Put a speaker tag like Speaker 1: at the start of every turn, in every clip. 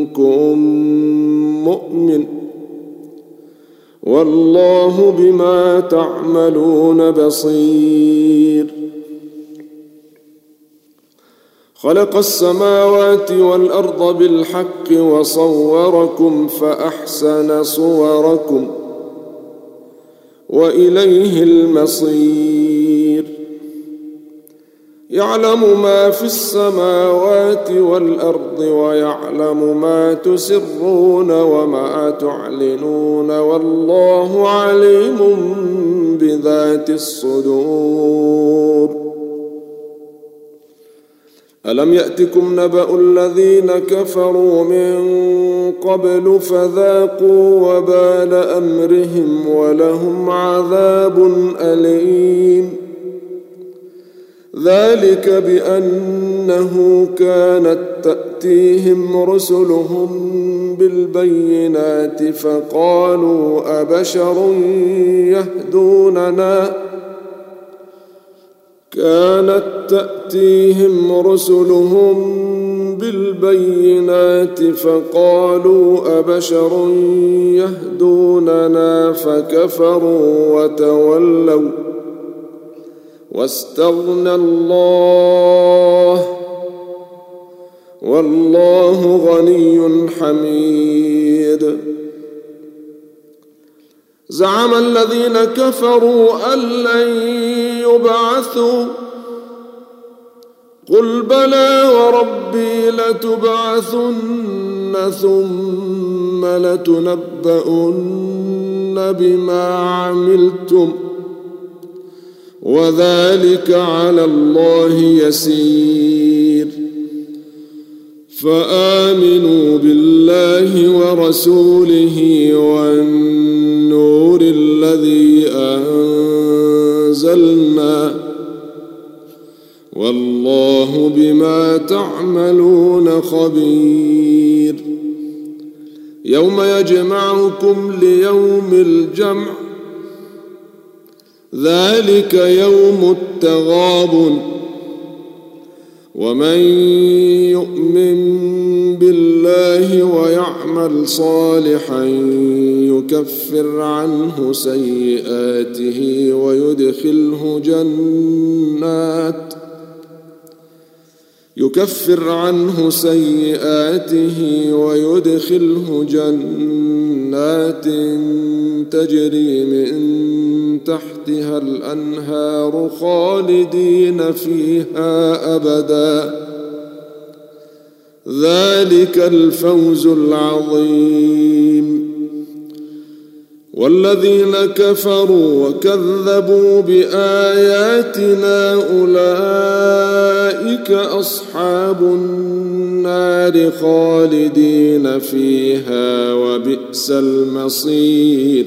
Speaker 1: منكم مؤمن والله بما تعملون بصير خلق السماوات والارض بالحق وصوركم فاحسن صوركم واليه المصير يعلم ما في السماوات والارض ويعلم ما تسرون وما تعلنون والله عليم بذات الصدور الم ياتكم نبا الذين كفروا من قبل فذاقوا وبال امرهم ولهم عذاب اليم ذلك بانه كانت تاتيهم رسلهم بالبينات فقالوا ابشر يهدوننا كانت تاتيهم رسلهم بالبينات فقالوا ابشر يهدوننا فكفروا وتولوا واستغنى الله والله غني حميد زعم الذين كفروا ان لن يبعثوا قل بلى وربي لتبعثن ثم لتنبؤن بما عملتم وذلك على الله يسير فامنوا بالله ورسوله والنور الذي انزلنا والله بما تعملون خبير يوم يجمعكم ليوم الجمع ذلك يوم التغابن ومن يؤمن بالله ويعمل صالحا يكفر عنه سيئاته ويدخله جنات يكفر عنه سيئاته ويدخله جنات تجري من تحتها الانهار خالدين فيها ابدا ذلك الفوز العظيم والذين كفروا وكذبوا باياتنا اولئك اصحاب النار خالدين فيها وبئس المصير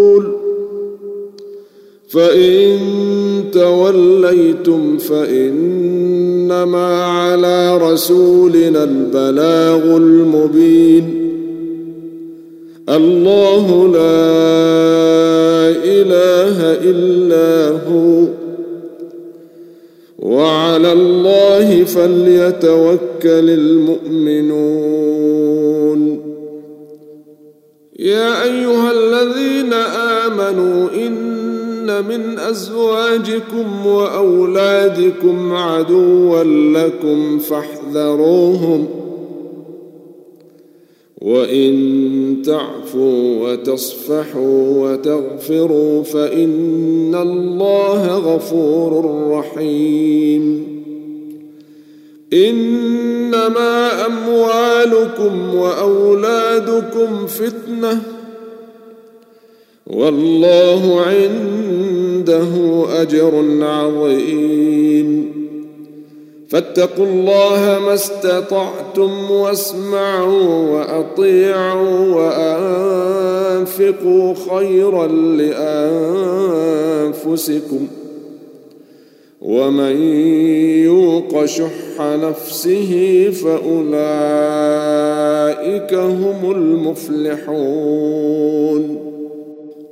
Speaker 1: فإن توليتم فإنما على رسولنا البلاغ المبين الله لا إله إلا هو وعلى الله فليتوكل المؤمنون يا أيها الذين آمنوا إن من ازواجكم واولادكم عدوا لكم فاحذروهم وان تعفوا وتصفحوا وتغفروا فان الله غفور رحيم انما اموالكم واولادكم فتنه والله عند عنده اجر عظيم فاتقوا الله ما استطعتم واسمعوا واطيعوا وانفقوا خيرا لانفسكم ومن يوق شح نفسه فاولئك هم المفلحون